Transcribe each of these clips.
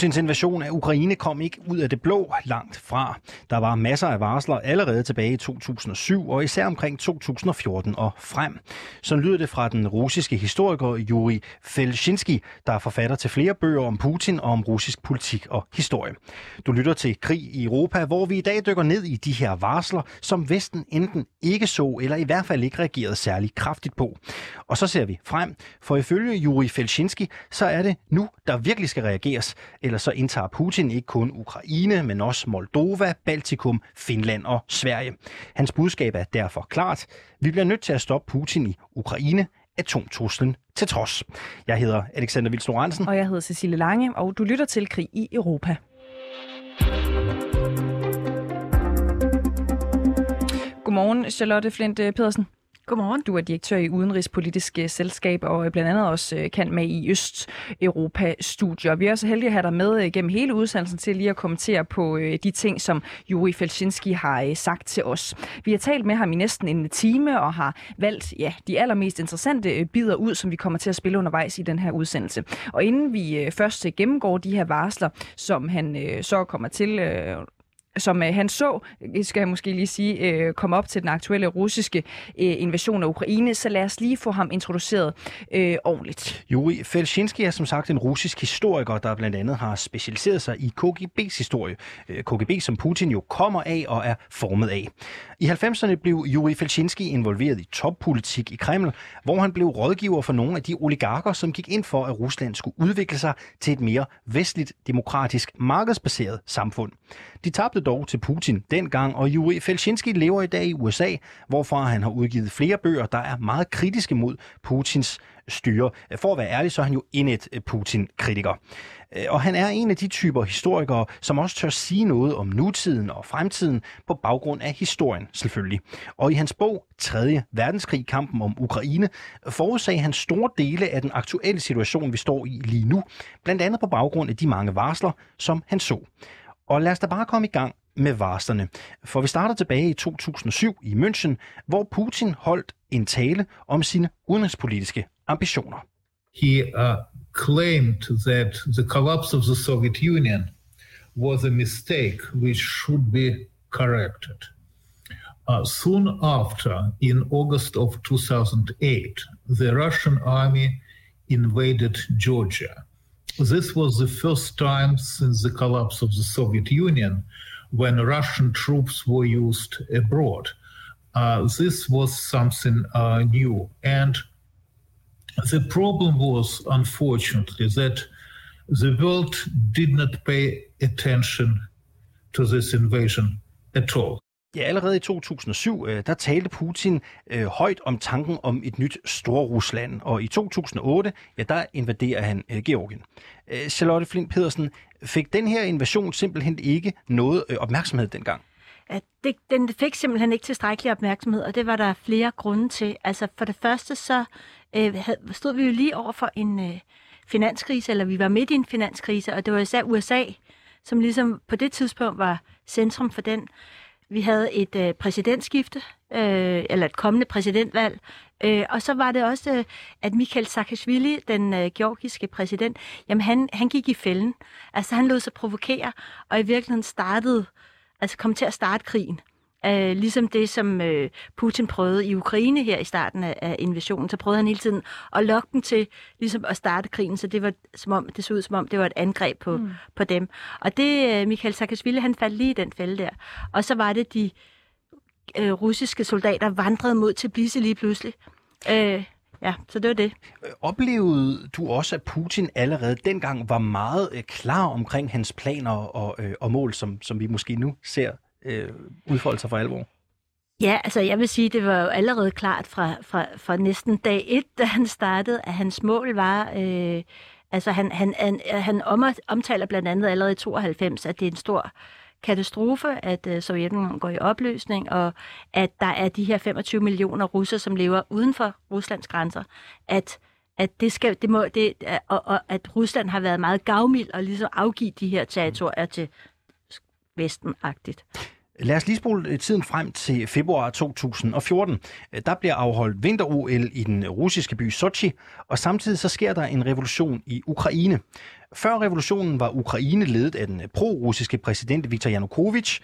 Putins invasion af Ukraine kom ikke ud af det blå langt fra. Der var masser af varsler allerede tilbage i 2007 og især omkring 2014 og frem. Så lyder det fra den russiske historiker Yuri Felshinsky, der er forfatter til flere bøger om Putin og om russisk politik og historie. Du lytter til Krig i Europa, hvor vi i dag dykker ned i de her varsler, som Vesten enten ikke så eller i hvert fald ikke reagerede særlig kraftigt på. Og så ser vi frem, for ifølge Yuri Felshinsky, så er det nu, der virkelig skal reageres, eller så indtager Putin ikke kun Ukraine, men også Moldova, Baltikum, Finland og Sverige. Hans budskab er derfor klart. Vi bliver nødt til at stoppe Putin i Ukraine, atomtruslen til trods. Jeg hedder Alexander Vils Lorentzen. Og jeg hedder Cecilie Lange, og du lytter til Krig i Europa. Godmorgen, Charlotte Flint øh, Pedersen. Godmorgen. Du er direktør i Udenrigspolitisk Selskab og blandt andet også øh, kan med i Østeuropa-studier. Vi er også heldige at have dig med øh, gennem hele udsendelsen til lige at kommentere på øh, de ting, som Juri Felsinski har sagt til os. Vi har talt med ham i næsten en time og har valgt ja, de allermest interessante bidder ud, som vi kommer til at spille undervejs i den her udsendelse. Og inden vi først gennemgår de her varsler, som han så kommer til som øh, han så, øh, skal jeg måske lige sige, øh, komme op til den aktuelle russiske øh, invasion af Ukraine, så lad os lige få ham introduceret øh, ordentligt. Juri Felshinsky er som sagt en russisk historiker, der blandt andet har specialiseret sig i KGB's historie. Øh, KGB, som Putin jo kommer af og er formet af. I 90'erne blev Juri Felshinsky involveret i toppolitik i Kreml, hvor han blev rådgiver for nogle af de oligarker, som gik ind for, at Rusland skulle udvikle sig til et mere vestligt, demokratisk, markedsbaseret samfund. De tabte dog til Putin dengang, og Juri Felshinsky lever i dag i USA, hvorfra han har udgivet flere bøger, der er meget kritiske mod Putins styre. For at være ærlig, så er han jo indet øh, Putin-kritiker. Øh, og han er en af de typer historikere, som også tør sige noget om nutiden og fremtiden på baggrund af historien selvfølgelig. Og i hans bog 3. verdenskrig, kampen om Ukraine, forudsag han store dele af den aktuelle situation, vi står i lige nu, blandt andet på baggrund af de mange varsler, som han så. Og lad os da bare komme i gang med varslerne. For vi starter tilbage i 2007 i München, hvor Putin holdt en tale om sine udenrigspolitiske ambitioner. He uh, claimed that the collapse of the Soviet Union was a mistake which should be corrected. Uh, soon after, in August of 2008, the Russian army invaded Georgia. This was the first time since the collapse of the Soviet Union when Russian troops were used abroad. Uh, this was something uh, new. And the problem was, unfortunately, that the world did not pay attention to this invasion at all. Ja, allerede i 2007, øh, der talte Putin øh, højt om tanken om et nyt Storrusland, og i 2008, ja, der invaderer han øh, Georgien. Øh, Charlotte Flint Pedersen, fik den her invasion simpelthen ikke noget øh, opmærksomhed dengang? At det, den fik simpelthen ikke tilstrækkelig opmærksomhed, og det var der flere grunde til. Altså for det første så øh, stod vi jo lige over for en øh, finanskrise, eller vi var midt i en finanskrise, og det var især USA, som ligesom på det tidspunkt var centrum for den. Vi havde et øh, præsidentskifte, øh, eller et kommende præsidentvalg, øh, og så var det også, øh, at Mikhail Saakashvili, den øh, georgiske præsident, jamen han, han gik i fælden. Altså han lod sig provokere, og i virkeligheden startede, altså kom til at starte krigen. Uh, ligesom det, som uh, Putin prøvede i Ukraine her i starten af, af invasionen, så prøvede han hele tiden at lokke dem til ligesom at starte krigen, så det var som om, det så ud som om, det var et angreb på, mm. på dem. Og det, uh, Mikhail Saakashvili, han faldt lige i den fælde der. Og så var det, de uh, russiske soldater vandrede mod Tbilisi lige pludselig. Uh, Ja, så det var det. Oplevede du også, at Putin allerede dengang var meget klar omkring hans planer og, og mål, som, som vi måske nu ser øh, udfolde sig for alvor? Ja, altså jeg vil sige, det var jo allerede klart fra, fra, fra næsten dag et, da han startede, at hans mål var, øh, altså han, han, han, han omtaler blandt andet allerede i 92, at det er en stor katastrofe, at øh, Sovjetunionen går i opløsning, og at der er de her 25 millioner russere, som lever uden for Ruslands grænser, at at det skal, det må, det, øh, og, og, at Rusland har været meget gavmild og ligesom afgive de her territorier til Vesten-agtigt. Lad os lige spole øh, tiden frem til februar 2014. Øh, der bliver afholdt vinter-OL i den russiske by Sochi, og samtidig så sker der en revolution i Ukraine. Før revolutionen var Ukraine ledet af den øh, pro-russiske præsident Viktor Yanukovych,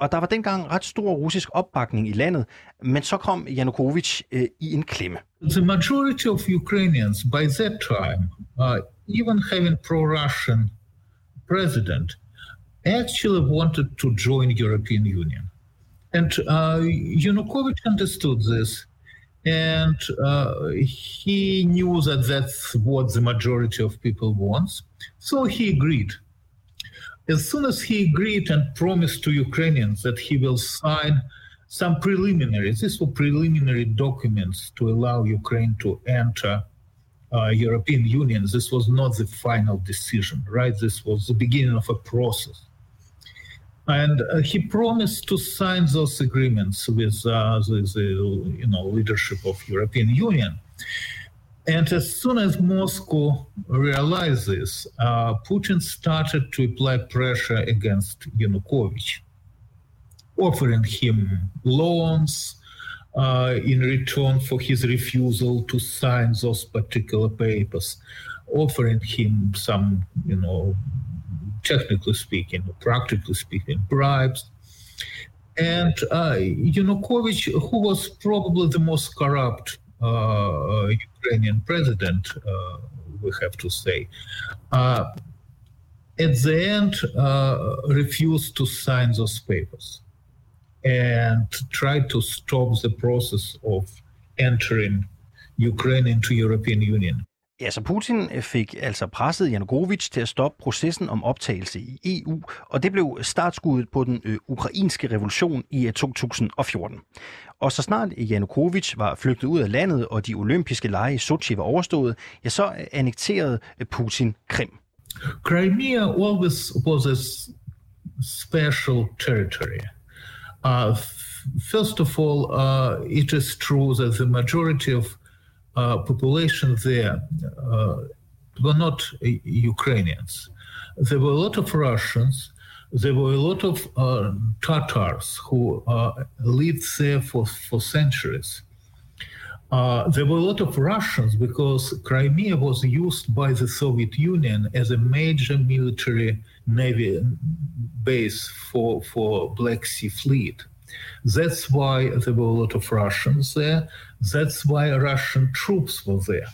og der var dengang ret stor russisk opbakning i landet, men så kom Yanukovych i en klemme. The majority of Ukrainians by that time, uh, even having pro-Russian president, actually wanted to join European Union. And uh, Yanukovych understood this and uh, he knew that that's what the majority of people wants. So he agreed. As soon as he agreed and promised to Ukrainians that he will sign some preliminary, these were preliminary documents to allow Ukraine to enter uh, European Union. This was not the final decision, right? This was the beginning of a process. And uh, he promised to sign those agreements with uh, the, the, you know leadership of European Union. And as soon as Moscow realized this, uh, Putin started to apply pressure against Yanukovych, offering him loans uh, in return for his refusal to sign those particular papers, offering him some, you know, technically speaking, practically speaking, bribes. And uh, Yanukovych, who was probably the most corrupt uh, Ukrainian president, uh, we have to say, uh, at the end uh, refused to sign those papers and tried to stop the process of entering Ukraine into European Union. Ja, så Putin øh, fik altså presset Janukovic til at stoppe processen om optagelse i EU, og det blev startskuddet på den ø, ukrainske revolution i øh, 2014. Og så snart Janukovic var flygtet ud af landet, og de olympiske lege i Sochi var overstået, ja, så annekterede Putin Krim. Crimea always was a special territory. Uh, first of all, uh, it is true that the majority of population there uh, were not uh, Ukrainians. There were a lot of Russians. There were a lot of uh, Tatars who uh, lived there for, for centuries. there were a lot of Russians because Crimea was used by the Soviet Union as a major military navy base for, for Black Sea Fleet. That's why there were a lot of Russians there. That's why Russian troops were there.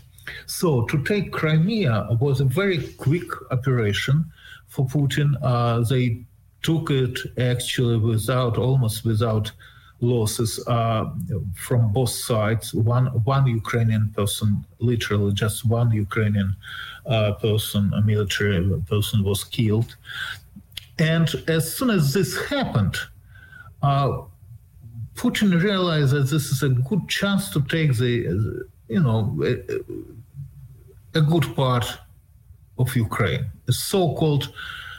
So to take Crimea was a very quick operation for Putin. Uh, they took it actually without, almost without losses uh, from both sides. One one Ukrainian person, literally just one Ukrainian uh, person, a military person, was killed. And as soon as this happened, uh, Putin realized that this is a good chance to take the, you know, a, a good part of Ukraine, the so-called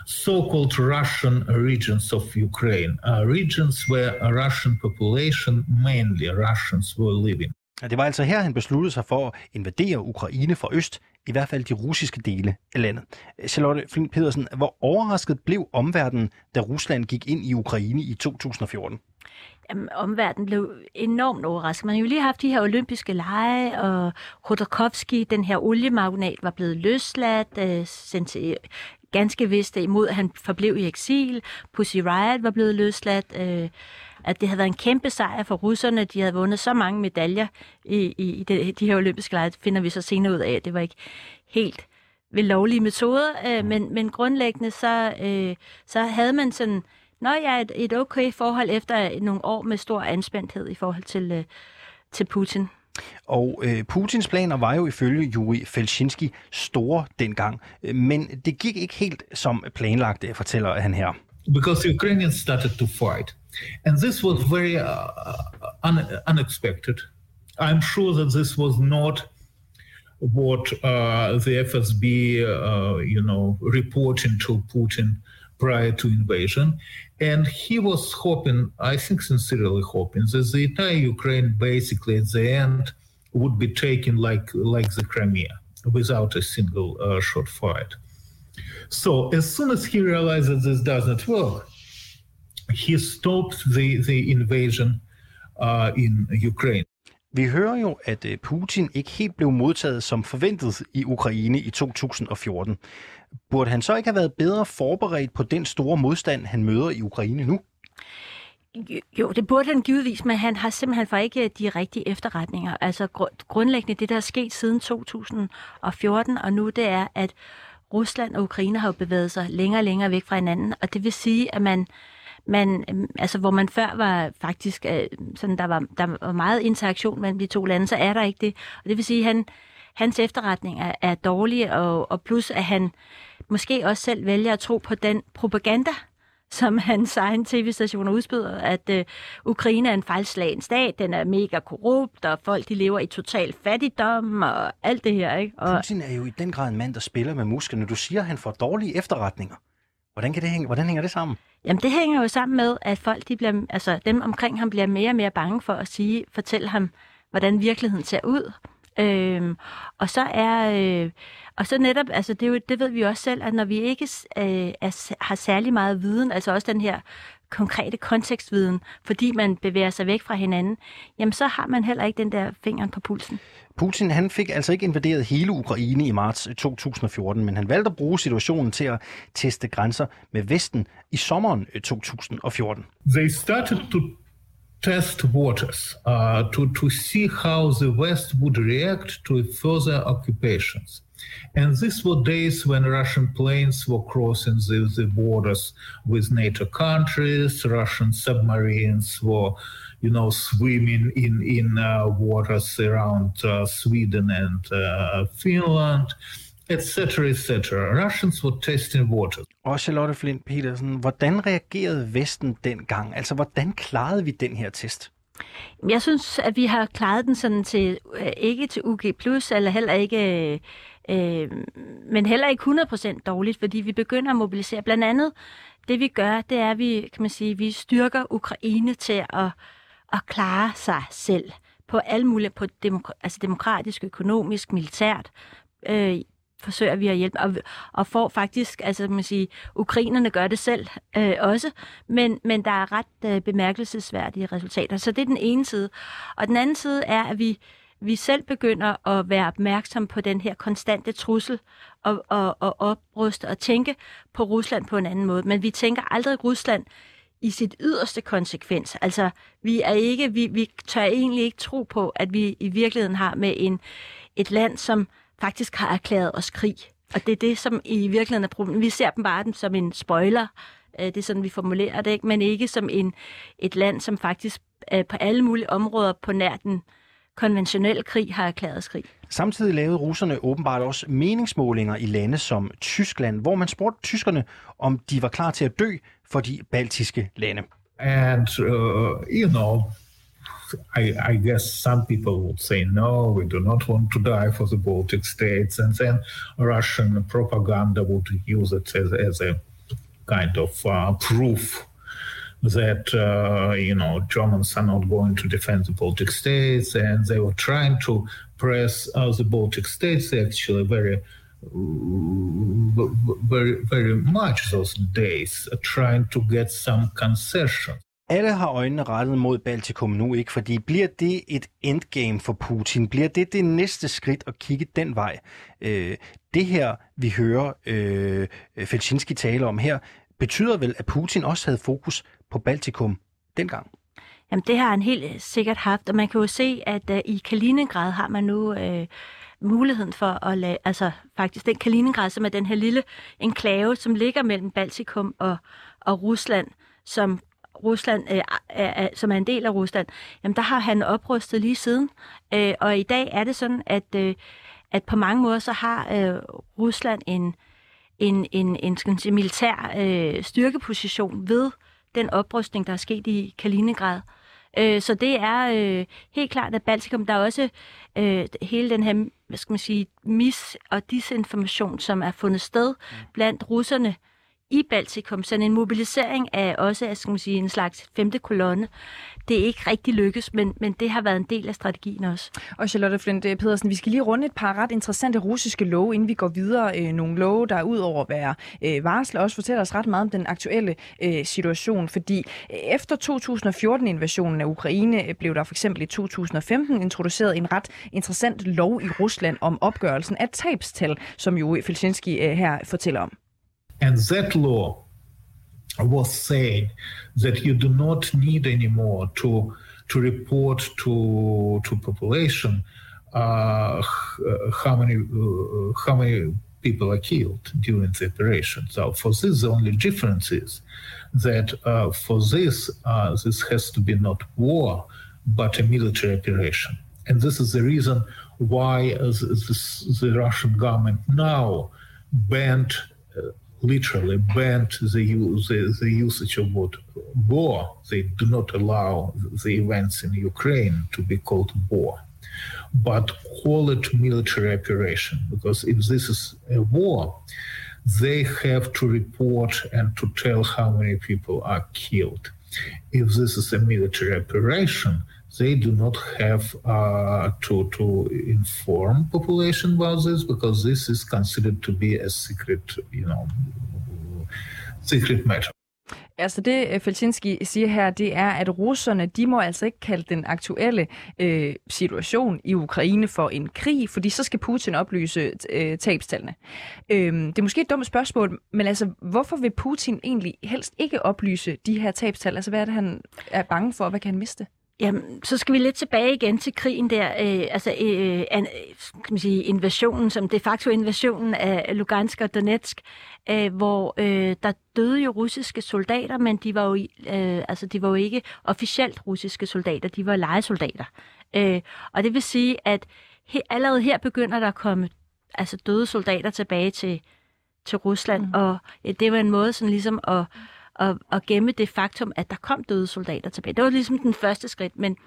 so-called Russian regions of Ukraine, uh, regions where a Russian population, mainly Russians, were living. Det var altså her, han besluttede sig for at invadere Ukraine fra øst, i hvert fald de russiske dele af landet. Charlotte Flint Pedersen, hvor overrasket blev omverdenen, da Rusland gik ind i Ukraine i 2014? Jamen, omverdenen blev enormt overrasket. Man har jo lige haft de her olympiske lege, og Khodorkovsky, den her oliemagnat, var blevet løsladt, øh, sendt til ganske vist imod, at han forblev i eksil. Pussy Riot var blevet løsladt. Øh, at det havde været en kæmpe sejr for russerne. De havde vundet så mange medaljer i, i, i de, de her olympiske lege. Det finder vi så senere ud af, at det var ikke helt ved lovlige metoder. Øh, men, men grundlæggende så, øh, så havde man sådan Nå ja, et, et okay forhold efter nogle år med stor anspændthed i forhold til, øh, til Putin. Og øh, Putins planer var jo ifølge Juri Felczynski store dengang, men det gik ikke helt som planlagt, fortæller han her. Because the Ukrainians started to fight. And this was very uh, un unexpected. I'm sure that this was not what uh, the FSB, uh, you know, reporting to Putin prior to invasion. And he was hoping, I think sincerely hoping, that the entire Ukraine basically at the end would be taken like like the Crimea. without a single uh, shot fired. So as soon as he realizes this does not work, he stopped the, the invasion uh, in Ukraine. Vi hører jo, at øh, Putin ikke helt blev modtaget som forventet i Ukraine i 2014. Burde han så ikke have været bedre forberedt på den store modstand, han møder i Ukraine nu? Jo, det burde han givetvis, men han har simpelthen for ikke de rigtige efterretninger. Altså grundlæggende det, der er sket siden 2014 og nu, det er, at Rusland og Ukraine har jo bevæget sig længere og længere væk fra hinanden, og det vil sige, at man man, øhm, altså hvor man før var faktisk, øh, sådan, der, var, der var meget interaktion mellem de to lande, så er der ikke det. Og det vil sige, at han, hans efterretning er, er dårlig, og, og plus at han måske også selv vælger at tro på den propaganda, som hans egen tv-station udspyder, at øh, Ukraine er en fejlslagen stat, den er mega korrupt, og folk de lever i total fattigdom, og alt det her. Ikke? Og... Putin er jo i den grad en mand, der spiller med musklerne. Du siger, at han får dårlige efterretninger. Hvordan, kan det hænge, hvordan hænger det sammen? Jamen det hænger jo sammen med, at folk, de bliver, altså dem omkring ham, bliver mere og mere bange for at sige, fortælle ham, hvordan virkeligheden ser ud. Øhm, og så er øh, og så netop, altså det, er jo, det ved vi også selv, at når vi ikke øh, er, har særlig meget viden, altså også den her konkrete kontekstviden, fordi man bevæger sig væk fra hinanden, jamen så har man heller ikke den der fingeren på pulsen. Putin han fik altså ikke invaderet hele Ukraine i marts 2014, men han valgte at bruge situationen til at teste grænser med Vesten i sommeren 2014. They started to test waters uh, to, to see how the West would react to further occupations. And these were days when Russian planes were crossing the, the borders with NATO countries. Russian submarines were, you know, swimming in in uh, waters around uh, Sweden and uh, Finland. etc., etc. Russians were testing water. Og Charlotte Flint Petersen, hvordan reagerede Vesten dengang? Altså, hvordan klarede vi den her test? Jeg synes, at vi har klaret den sådan til, øh, ikke til UG+, eller heller ikke, øh, men heller ikke 100% dårligt, fordi vi begynder at mobilisere. Blandt andet, det vi gør, det er, at vi, kan man sige, vi styrker Ukraine til at, at klare sig selv på alle mulige, på demok- altså demokratisk, økonomisk, militært. Øh, forsøger vi at hjælpe, og, og får faktisk, altså man sige, ukrainerne gør det selv øh, også, men, men der er ret øh, bemærkelsesværdige resultater. Så det er den ene side. Og den anden side er, at vi, vi selv begynder at være opmærksom på den her konstante trussel og, og, og opruste og tænke på Rusland på en anden måde. Men vi tænker aldrig Rusland i sit yderste konsekvens. Altså, vi er ikke, vi, vi tør egentlig ikke tro på, at vi i virkeligheden har med en, et land, som faktisk har erklæret os krig. Og det er det, som i virkeligheden er problemet. Vi ser dem bare som en spoiler, øh, det er sådan, vi formulerer det, ikke? men ikke som en, et land, som faktisk øh, på alle mulige områder på nær den konventionelle krig har erklæret krig. Samtidig lavede russerne åbenbart også meningsmålinger i lande som Tyskland, hvor man spurgte tyskerne, om de var klar til at dø for de baltiske lande. And, uh, you know, I, I, guess some people would say, no, we do not want to die for the Baltic states. And then Russian propaganda would use it as, as a kind of uh, proof that, uh, you know, Germans are not going to defend the Baltic states. And they were trying to press uh, the Baltic states. They actually very very, very much those days, uh, trying to get some concessions. Alle har øjnene rettet mod Baltikum nu, ikke? Fordi bliver det et endgame for Putin? Bliver det det næste skridt at kigge den vej? Øh, det her, vi hører øh, Felsinski tale om her, betyder vel, at Putin også havde fokus på Baltikum dengang? Jamen, det har han helt øh, sikkert haft, og man kan jo se, at uh, i Kaliningrad har man nu uh, muligheden for at lade, altså faktisk den Kaliningrad, som er den her lille enklave, som ligger mellem Baltikum og, og Rusland, som Rusland, øh, er, som er en del af Rusland, jamen der har han oprustet lige siden. Øh, og i dag er det sådan, at, øh, at på mange måder så har øh, Rusland en, en, en, en skal sige, militær øh, styrkeposition ved den oprustning, der er sket i Kaliningrad. Øh, så det er øh, helt klart, at Baltikum, der er også øh, hele den her, hvad skal man sige, mis- og disinformation, som er fundet sted blandt russerne i Baltikum. Sådan en mobilisering af også skal man sige, en slags femte kolonne. Det er ikke rigtig lykkes, men, men det har været en del af strategien også. Og Charlotte Flint øh, Pedersen, vi skal lige runde et par ret interessante russiske love, inden vi går videre. Øh, nogle love, der ud over at være øh, også fortæller os ret meget om den aktuelle øh, situation. Fordi øh, efter 2014-invasionen af Ukraine øh, blev der for eksempel i 2015 introduceret en ret interessant lov i Rusland om opgørelsen af tabstal, som jo Felsinski her fortæller om. And that law was saying that you do not need anymore to to report to to population uh, how many uh, how many people are killed during the operation. So for this, the only difference is that uh, for this, uh, this has to be not war, but a military operation. And this is the reason why uh, this, the Russian government now banned, uh, literally banned the, use, the, the usage of word war. They do not allow the events in Ukraine to be called war but call it military operation because if this is a war, they have to report and to tell how many people are killed. If this is a military operation, they do not have uh, to to inform population about this because this is considered to be a secret, you know, secret matter. Altså det, øh, Felsinski siger her, det er, at russerne, de må altså ikke kalde den aktuelle øh, situation i Ukraine for en krig, fordi så skal Putin oplyse øh, tabstallene. Øh, det er måske et dumt spørgsmål, men altså, hvorfor vil Putin egentlig helst ikke oplyse de her tabstal? Altså, hvad er det, han er bange for, hvad kan han miste? Jamen, så skal vi lidt tilbage igen til krigen der, øh, altså øh, an, kan man sige, invasionen, som de facto invasionen af Lugansk og Donetsk, øh, hvor øh, der døde jo russiske soldater, men de var jo, øh, altså, de var jo ikke officielt russiske soldater, de var legesoldater. Øh, og det vil sige, at he, allerede her begynder der at komme altså, døde soldater tilbage til, til Rusland, mm. og øh, det var en måde sådan ligesom at at, at gemme det faktum, at der kom døde soldater tilbage. Det var ligesom den første skridt, men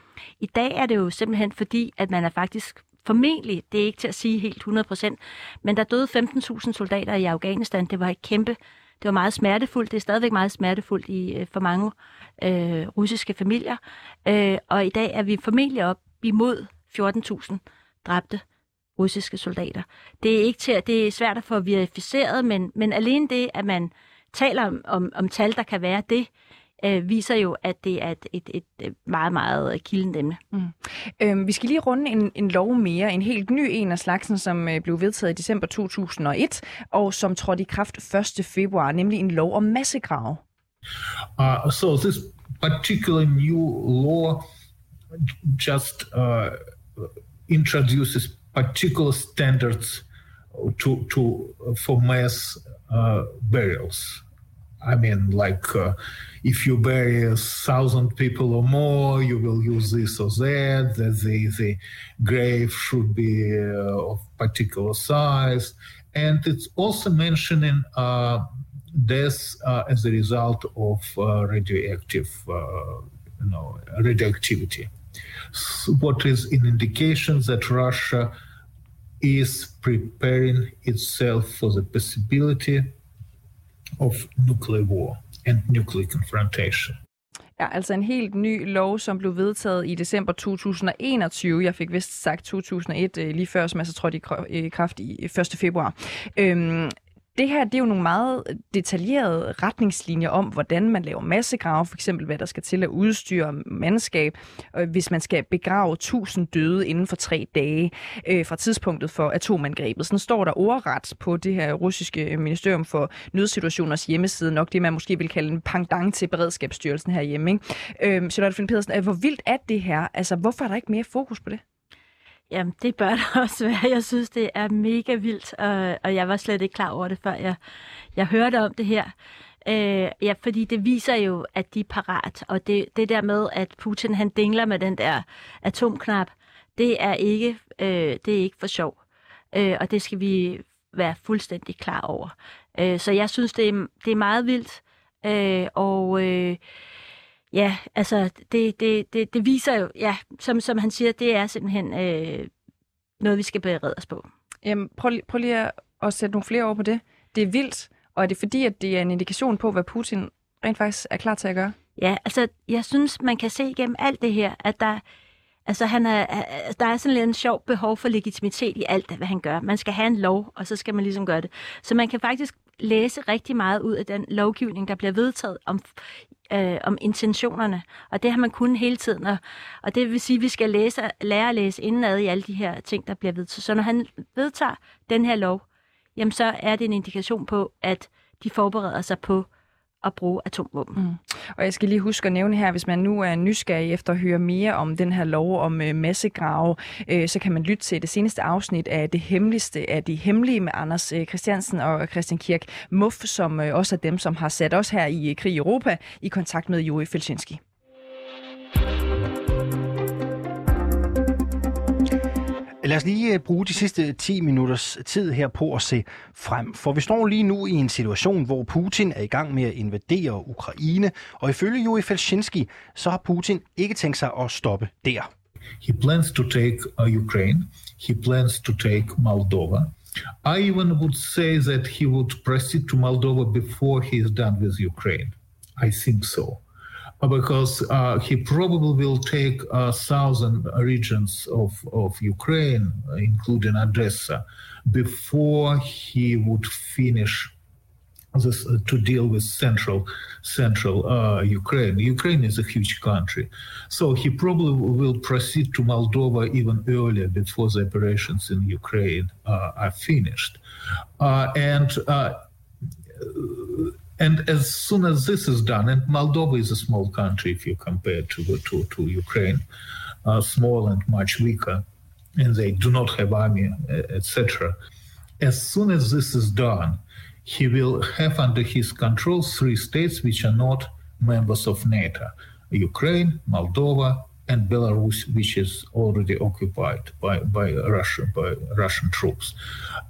i dag er det jo simpelthen fordi, at man er faktisk formentlig, det er ikke til at sige helt 100%, men der døde 15.000 soldater i Afghanistan. Det var et kæmpe, det var meget smertefuldt. Det er stadigvæk meget smertefuldt i, øh, for mange øh, russiske familier. Øh, og i dag er vi formentlig op imod 14.000 dræbte russiske soldater. Det er ikke til, det er svært at få verificeret, men, men alene det, at man taler om, om, om tal, der kan være det, øh, viser jo, at det er et, et, et meget, meget kildent emne. Mm. Øhm, vi skal lige runde en, en lov mere, en helt ny en af slagsen, som øh, blev vedtaget i december 2001, og som trådte i kraft 1. februar, nemlig en lov om massegrave. Uh, so this particular new law just uh, introduces particular standards to, to for mass uh, burials. I mean, like uh, if you bury a thousand people or more, you will use this or that. That the the grave should be uh, of particular size, and it's also mentioning uh, death uh, as a result of uh, radioactive, you know, radioactivity. So what is an indication that Russia is preparing itself for the possibility of nuclear war and nuclear confrontation. Ja, altså en helt ny lov, som blev vedtaget i december 2021. Jeg fik vist sagt 2001 øh, lige før, som altså trådte i øh, kraft i 1. februar. Øhm, det her det er jo nogle meget detaljerede retningslinjer om, hvordan man laver massegrave, for eksempel hvad der skal til at udstyre mandskab, hvis man skal begrave 1000 døde inden for tre dage øh, fra tidspunktet for atomangrebet. Sådan står der ordret på det her russiske øh, ministerium for nødsituationers hjemmeside, nok det man måske vil kalde en pangdang til beredskabsstyrelsen herhjemme. Ikke? Øh, Charlotte Finn Pedersen, øh, hvor vildt er det her? Altså, hvorfor er der ikke mere fokus på det? Jamen, det bør det også være. Jeg synes, det er mega vildt, og, og jeg var slet ikke klar over det, før jeg, jeg hørte om det her. Øh, ja, fordi det viser jo, at de er parat, og det, det der med, at Putin han dingler med den der atomknap, det er ikke, øh, det er ikke for sjov. Øh, og det skal vi være fuldstændig klar over. Øh, så jeg synes, det er, det er meget vildt, øh, og... Øh, ja, altså, det, det, det, det viser jo, ja, som, som han siger, det er simpelthen øh, noget, vi skal berede os på. Jamen, prøv, prøv lige at sætte nogle flere ord på det. Det er vildt, Og er det fordi, at det er en indikation på, hvad Putin rent faktisk er klar til at gøre? Ja, altså jeg synes, man kan se igennem alt det her, at der, altså, han er, der er sådan lidt en sjov behov for legitimitet i alt, hvad han gør. Man skal have en lov, og så skal man ligesom gøre det. Så man kan faktisk læse rigtig meget ud af den lovgivning, der bliver vedtaget om, øh, om intentionerne. Og det har man kun hele tiden. Og, og det vil sige, at vi skal læse, lære at læse indenad i alle de her ting, der bliver vedtaget. Så når han vedtager den her lov, jamen så er det en indikation på, at de forbereder sig på at bruge atomvåben. Mm. Og jeg skal lige huske at nævne her, hvis man nu er nysgerrig efter at høre mere om den her lov om øh, massegrave, øh, så kan man lytte til det seneste afsnit af Det Hemmeligste af de Hemmelige med Anders øh, Christiansen og Christian Kirk Muff, som øh, også er dem, som har sat os her i øh, Krig i Europa i kontakt med Joey Felsinski. Lad os lige øh, bruge de sidste 10 minutters tid her på at se frem. For vi står lige nu i en situation, hvor Putin er i gang med at invadere Ukraine, og ifølge Juri Felsinski, så har Putin ikke tænkt sig at stoppe der. He plans to take uh, Ukraine. He plans to take Moldova. I even would say that he would proceed to Moldova before he is done with Ukraine. I think so. Uh, because uh, he probably will take a thousand regions of, of Ukraine, including Odessa, before he would finish this, uh, to deal with central central uh, Ukraine. Ukraine is a huge country, so he probably will proceed to Moldova even earlier before the operations in Ukraine uh, are finished, uh, and and as soon as this is done, and Moldova is a small country if you compare to to, to Ukraine, uh, small and much weaker, and they do not have army, etc. As soon as this is done, he will have under his control three states which are not members of NATO: Ukraine, Moldova, and Belarus, which is already occupied by, by Russia by Russian troops.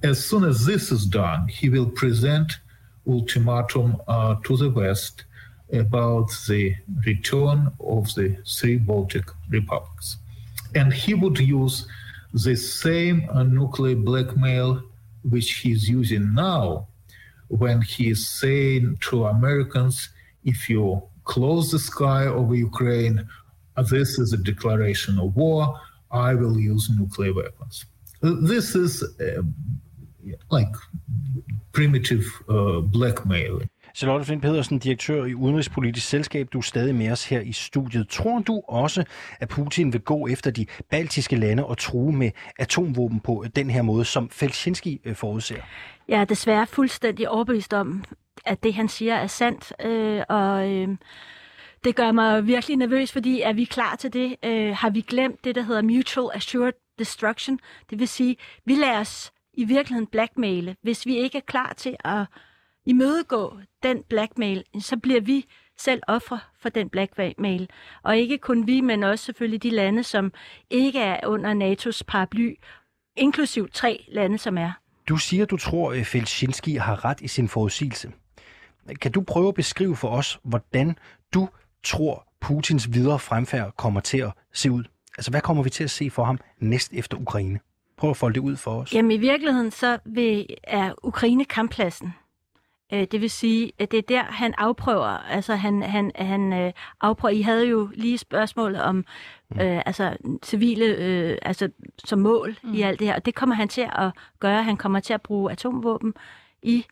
As soon as this is done, he will present ultimatum uh, to the West about the return of the three Baltic republics. And he would use the same uh, nuclear blackmail which he's using now when he is saying to Americans, if you close the sky over Ukraine, this is a declaration of war, I will use nuclear weapons. This is uh, like primitive uh, blackmail. Charlotte Flint Pedersen, direktør i Udenrigspolitisk Selskab. Du er stadig med os her i studiet. Tror du også, at Putin vil gå efter de baltiske lande og true med atomvåben på den her måde, som Felczynski øh, forudser? Jeg er desværre fuldstændig overbevist om, at det han siger er sandt. Øh, og øh, det gør mig virkelig nervøs, fordi er vi klar til det? Øh, har vi glemt det, der hedder Mutual Assured Destruction? Det vil sige, vi lader os i virkeligheden blackmaile. Hvis vi ikke er klar til at imødegå den blackmail, så bliver vi selv ofre for den blackmail. Og ikke kun vi, men også selvfølgelig de lande, som ikke er under NATO's paraply, inklusiv tre lande, som er. Du siger, du tror, øh, at Felsinski har ret i sin forudsigelse. Kan du prøve at beskrive for os, hvordan du tror, Putins videre fremfærd kommer til at se ud? Altså, hvad kommer vi til at se for ham næst efter Ukraine? Prøv at folde det ud for os. Jamen i virkeligheden så vil, er Ukraine kamppladsen. Øh, det vil sige, at det er der, han afprøver. Altså han, han, han øh, afprøver. I havde jo lige spørgsmålet om mm. øh, altså, civile øh, altså, som mål mm. i alt det her. Og det kommer han til at gøre. Han kommer til at bruge atomvåben i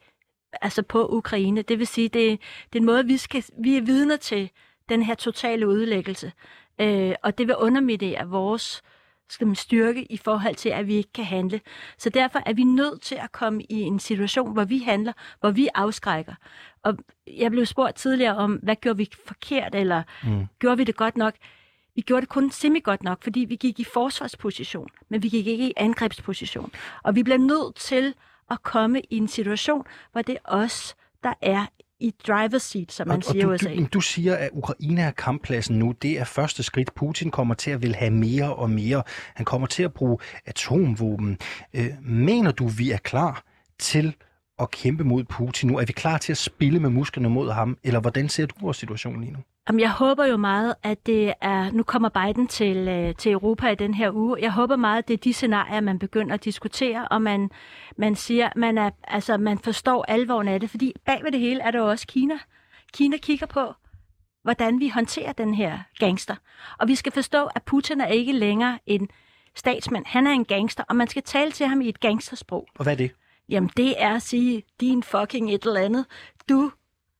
altså på Ukraine. Det vil sige, det, det er en måde, vi, skal, vi er vidner til den her totale udlæggelse. Øh, og det vil underminere vores øh, skal man styrke i forhold til, at vi ikke kan handle. Så derfor er vi nødt til at komme i en situation, hvor vi handler, hvor vi afskrækker. Og jeg blev spurgt tidligere om, hvad gjorde vi forkert, eller mm. gjorde vi det godt nok? Vi gjorde det kun semi godt nok, fordi vi gik i forsvarsposition, men vi gik ikke i angrebsposition. Og vi bliver nødt til at komme i en situation, hvor det er os, der er i driver's seat, som man og, siger i USA. Du, du siger, at Ukraine er kamppladsen nu. Det er første skridt. Putin kommer til at vil have mere og mere. Han kommer til at bruge atomvåben. Øh, mener du, vi er klar til at kæmpe mod Putin nu? Er vi klar til at spille med musklerne mod ham? Eller hvordan ser du vores situation lige nu? Jamen, jeg håber jo meget, at det er... Nu kommer Biden til, øh, til Europa i den her uge. Jeg håber meget, at det er de scenarier, man begynder at diskutere, og man, man siger, man, er, altså, man forstår alvoren af det, fordi bag ved det hele er der jo også Kina. Kina kigger på, hvordan vi håndterer den her gangster. Og vi skal forstå, at Putin er ikke længere en statsmand. Han er en gangster, og man skal tale til ham i et gangstersprog. Og hvad er det? Jamen, det er at sige, din fucking et eller andet. Du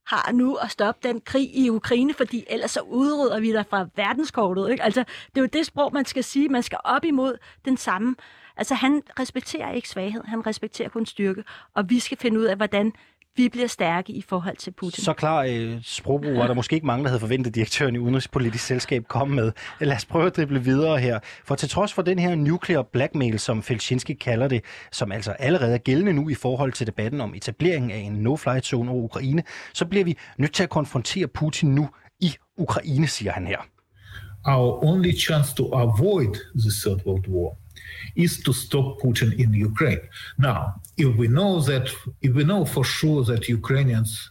har nu at stoppe den krig i Ukraine, fordi ellers så udrydder vi dig fra verdenskortet. Ikke? Altså, det er jo det sprog, man skal sige. Man skal op imod den samme. Altså, han respekterer ikke svaghed, han respekterer kun styrke. Og vi skal finde ud af, hvordan vi bliver stærke i forhold til Putin. Så klar øh, sprogbrug var der måske ikke mange, der havde forventet direktøren i Udenrigspolitisk Selskab komme med. Lad os prøve at drible videre her. For til trods for den her nuclear blackmail, som Felczynski kalder det, som altså allerede er gældende nu i forhold til debatten om etableringen af en no-flight zone over Ukraine, så bliver vi nødt til at konfrontere Putin nu i Ukraine, siger han her. Our only chance to avoid the Third World War is to stop Putin in Ukraine. Now, if we know that, if we know for sure that Ukrainians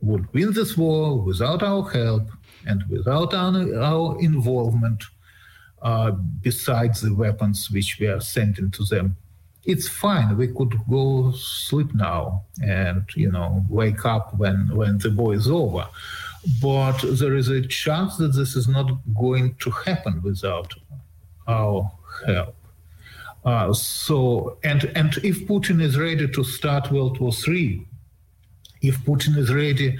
would win this war without our help and without our, our involvement, uh, besides the weapons which we are sending to them, it's fine. We could go sleep now and you know wake up when when the war is over. But there is a chance that this is not going to happen without our help. Uh, so, and and if Putin is ready to start World War Three, if Putin is ready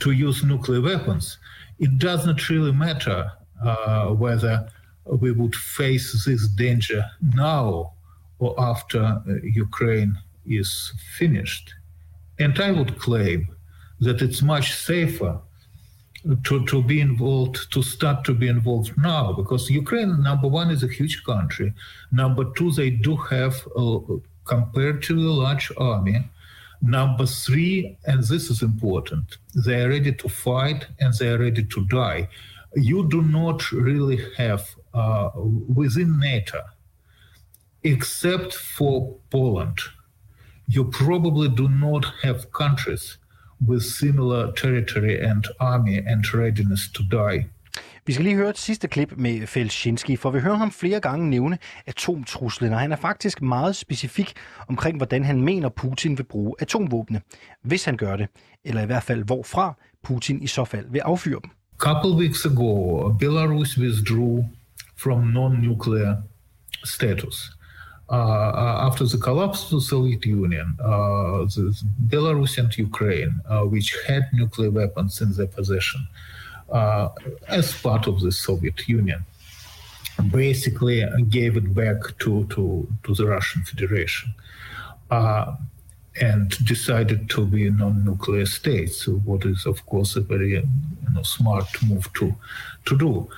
to use nuclear weapons, it does not really matter uh, whether we would face this danger now or after uh, Ukraine is finished. And I would claim that it's much safer to, to be involved, to start to be involved now, because Ukraine, number one, is a huge country. Number two, they do have a comparatively large army. Number three, and this is important, they are ready to fight and they are ready to die. You do not really have uh, within NATO, except for Poland, you probably do not have countries with similar territory and army and readiness to die. Vi skal lige høre et sidste klip med Felczynski, for vi hører ham flere gange nævne atomtruslen, og han er faktisk meget specifik omkring, hvordan han mener, Putin vil bruge atomvåbne, hvis han gør det, eller i hvert fald hvorfra Putin i så fald vil affyre dem. couple weeks ago, Belarus withdrew from non-nuclear status. After the collapse of the Soviet Union, Belarus and Ukraine, which had nuclear weapons in their possession, as part of the Soviet Union, basically gave it back to, to, to the Russian Federation uh, and decided to be non-nuclear states, what is, of course, a very you know, smart move to, to do.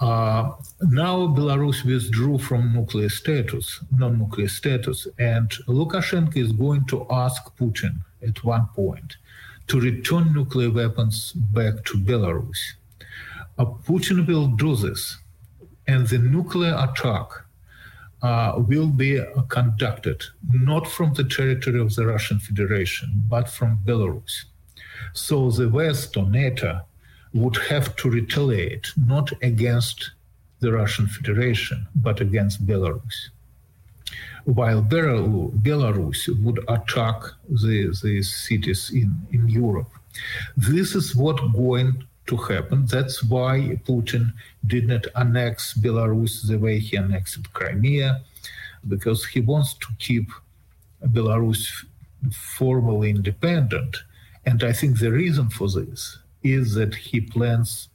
Uh, now Belarus withdrew from nuclear status, non-nuclear status, and Lukashenko is going to ask Putin at one point to return nuclear weapons back to Belarus. Uh, Putin will do this, and the nuclear attack uh, will be uh, conducted not from the territory of the Russian Federation, but from Belarus. So the West or NATO would have to retaliate not against the Russian Federation, but against Belarus. While Belarus would attack the, the cities in, in Europe. This is what going to happen. That's why Putin did not annex Belarus the way he annexed Crimea, because he wants to keep Belarus formally independent. And I think the reason for this is that he plans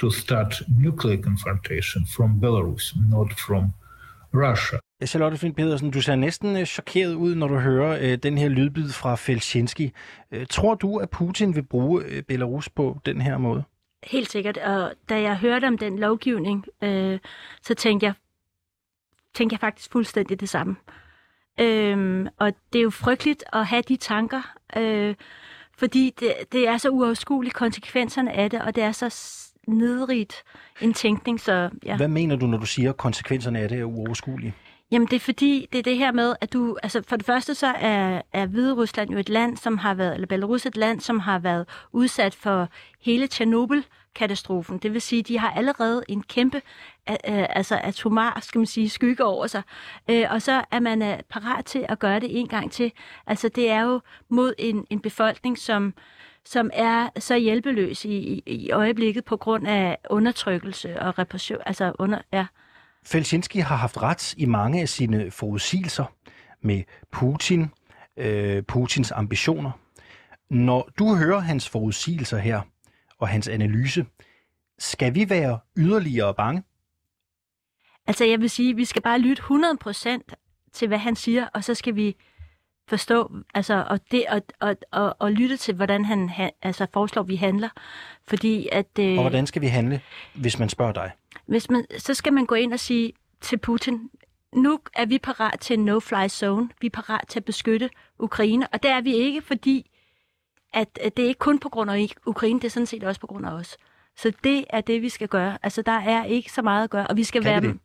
to start nuclear confrontation from Belarus, not from Russia. Charlotte Finn Pedersen, du ser næsten øh, chokeret ud, når du hører øh, den her lydbid fra Felczynski. Øh, tror du, at Putin vil bruge øh, Belarus på den her måde? Helt sikkert. Og da jeg hørte om den lovgivning, øh, så tænkte jeg, tænkte jeg faktisk fuldstændig det samme. Øhm, og det er jo frygteligt at have de tanker, øh, fordi det, det er så uafskueligt, konsekvenserne af det, og det er så nedrigt en tænkning, så ja. Hvad mener du, når du siger, at konsekvenserne af det er uoverskuelige? Jamen det er fordi, det er det her med, at du, altså for det første så er, er Hvide Rusland jo et land, som har været, eller Belarus et land, som har været udsat for hele Tjernobyl, katastrofen. Det vil sige, at de har allerede en kæmpe altså atomar, skal man sige, skygge over sig. Øh, og så er man øh, parat til at gøre det en gang til. Altså det er jo mod en, en befolkning, som som er så hjælpeløs i, i øjeblikket på grund af undertrykkelse og repression. Altså under, ja. Felsinski har haft ret i mange af sine forudsigelser med Putin, øh, Putins ambitioner. Når du hører hans forudsigelser her, og hans analyse, skal vi være yderligere bange? Altså jeg vil sige, at vi skal bare lytte 100% til, hvad han siger, og så skal vi forstå, altså, og, det, og, og, og, og lytte til, hvordan han, altså, foreslår, vi handler. Fordi at, øh, og hvordan skal vi handle, hvis man spørger dig? Hvis man, så skal man gå ind og sige til Putin, nu er vi parat til en no-fly zone. Vi er parat til at beskytte Ukraine, og det er vi ikke, fordi at, at det er ikke kun på grund af Ukraine, det er sådan set også på grund af os. Så det er det, vi skal gøre. Altså, der er ikke så meget at gøre, og vi skal kan være... Det?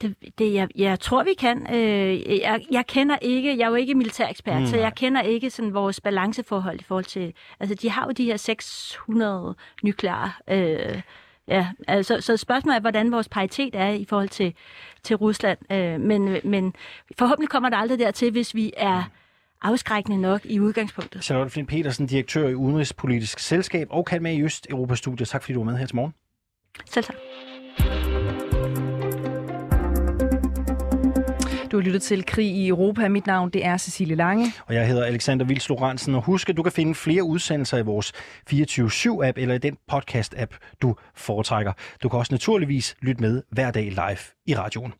Det, det jeg, jeg tror, vi kan. Øh, jeg, jeg kender ikke, jeg er jo ikke militær ekspert, mm. så jeg kender ikke sådan vores balanceforhold i forhold til, altså de har jo de her 600 nukleare, øh, ja, altså, så spørgsmålet er, hvordan vores paritet er i forhold til, til Rusland, øh, men, men forhåbentlig kommer det aldrig dertil, hvis vi er afskrækkende nok i udgangspunktet. Charlotte Flint Petersen, direktør i Udenrigspolitisk Selskab og kan med i Øst Europa Studiet. Tak fordi du var med her til morgen. Selv tak. Du har lyttet til Krig i Europa. Mit navn det er Cecilie Lange. Og jeg hedder Alexander Vils Lorentzen. Og husk, at du kan finde flere udsendelser i vores 24-7-app eller i den podcast-app, du foretrækker. Du kan også naturligvis lytte med hver dag live i radioen.